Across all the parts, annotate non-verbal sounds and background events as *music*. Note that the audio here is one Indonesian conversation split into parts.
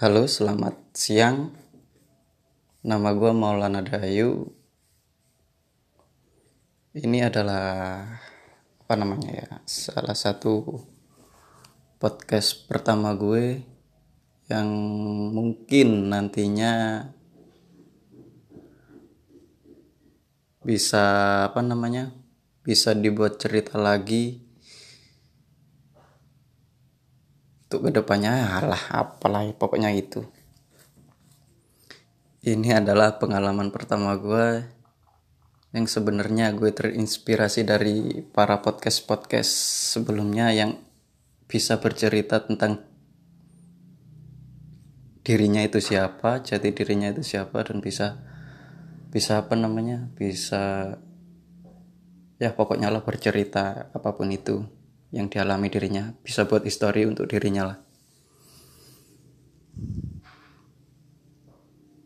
Halo, selamat siang. Nama gue Maulana Dayu. Ini adalah apa namanya ya? Salah satu podcast pertama gue yang mungkin nantinya bisa apa namanya? Bisa dibuat cerita lagi untuk ke depannya alah apalah pokoknya itu ini adalah pengalaman pertama gue yang sebenarnya gue terinspirasi dari para podcast podcast sebelumnya yang bisa bercerita tentang dirinya itu siapa jati dirinya itu siapa dan bisa bisa apa namanya bisa ya pokoknya lah bercerita apa pun itu yang dialami dirinya. Bisa buat histori untuk dirinya lah.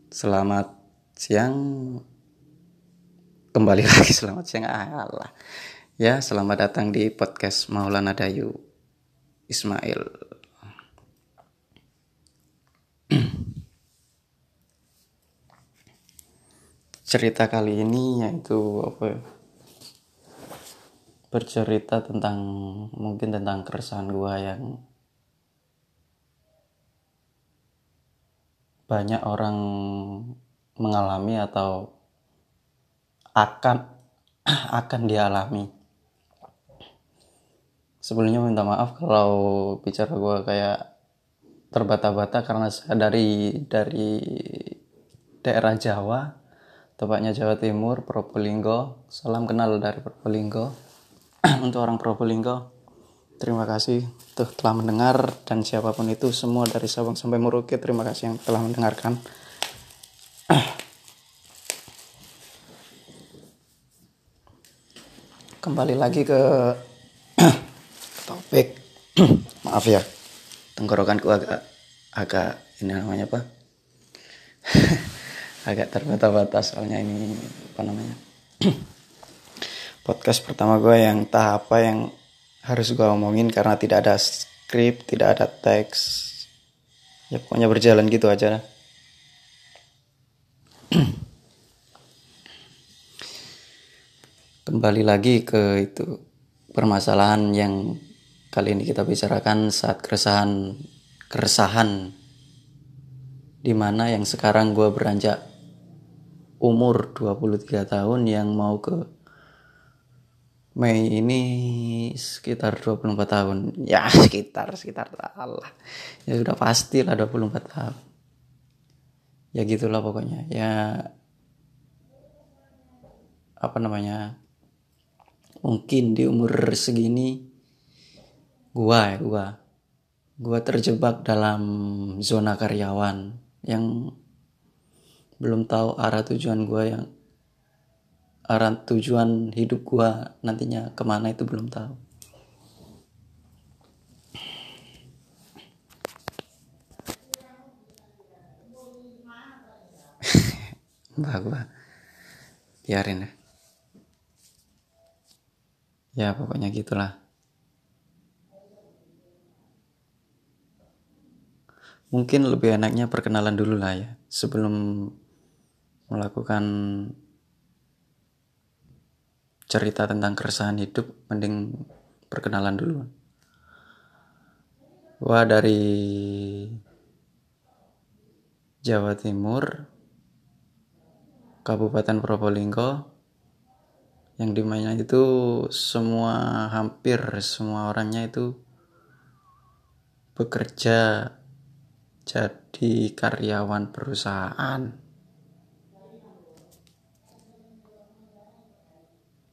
Selamat siang. Kembali *laughs* lagi selamat siang. Allah ya selamat datang di podcast Maulana Dayu Ismail. *clears throat* Cerita kali ini yaitu apa ya? Bercerita tentang mungkin tentang keresahan gue yang banyak orang mengalami atau akan *clears throat* akan dialami. Sebelumnya minta maaf kalau bicara gue kayak terbata-bata karena saya dari dari daerah Jawa tepatnya Jawa Timur Probolinggo. Salam kenal dari Probolinggo *clears throat* untuk orang Probolinggo terima kasih tuh telah mendengar dan siapa pun itu semua dari Sabang sampai Merauke terima kasih yang telah mendengarkan. *clears throat* Kembali lagi ke *clears throat* topik. Maaf ya tenggorokanku agak agak ini namanya apa? *laughs* Agak terbata-bata soalnya ini apa namanya podcast pertama gue yang tahap apa yang harus gue omongin karena tidak ada skrip, tidak ada teks. Ya pokoknya berjalan gitu aja. Kembali lagi ke itu permasalahan yang kali ini kita bicarakan saat keresahan keresahan di mana yang sekarang gue beranjak umur 23 tahun yang mau ke Mei ini sekitar 24 tahun. *laughs* Ya, sekitar sekitar Allah. Ya sudah pasti lah 24 tahun. Ya gitulah pokoknya. Ya apa namanya? Mungkin di umur segini gua ya gua gua terjebak dalam zona karyawan yang belum tahu arah tujuan gua yang arah tujuan hidup gua nantinya ke mana itu belum tahu. *laughs* Mbak gua biarin ya ya pokoknya gitulah. Mungkin lebih enaknya perkenalan dulu lah ya sebelum melakukan cerita tentang keresahan hidup mending perkenalan dulu. Wah dari Jawa Timur Kabupaten Probolinggo yang di mana itu semua hampir semua orangnya itu bekerja jadi karyawan perusahaan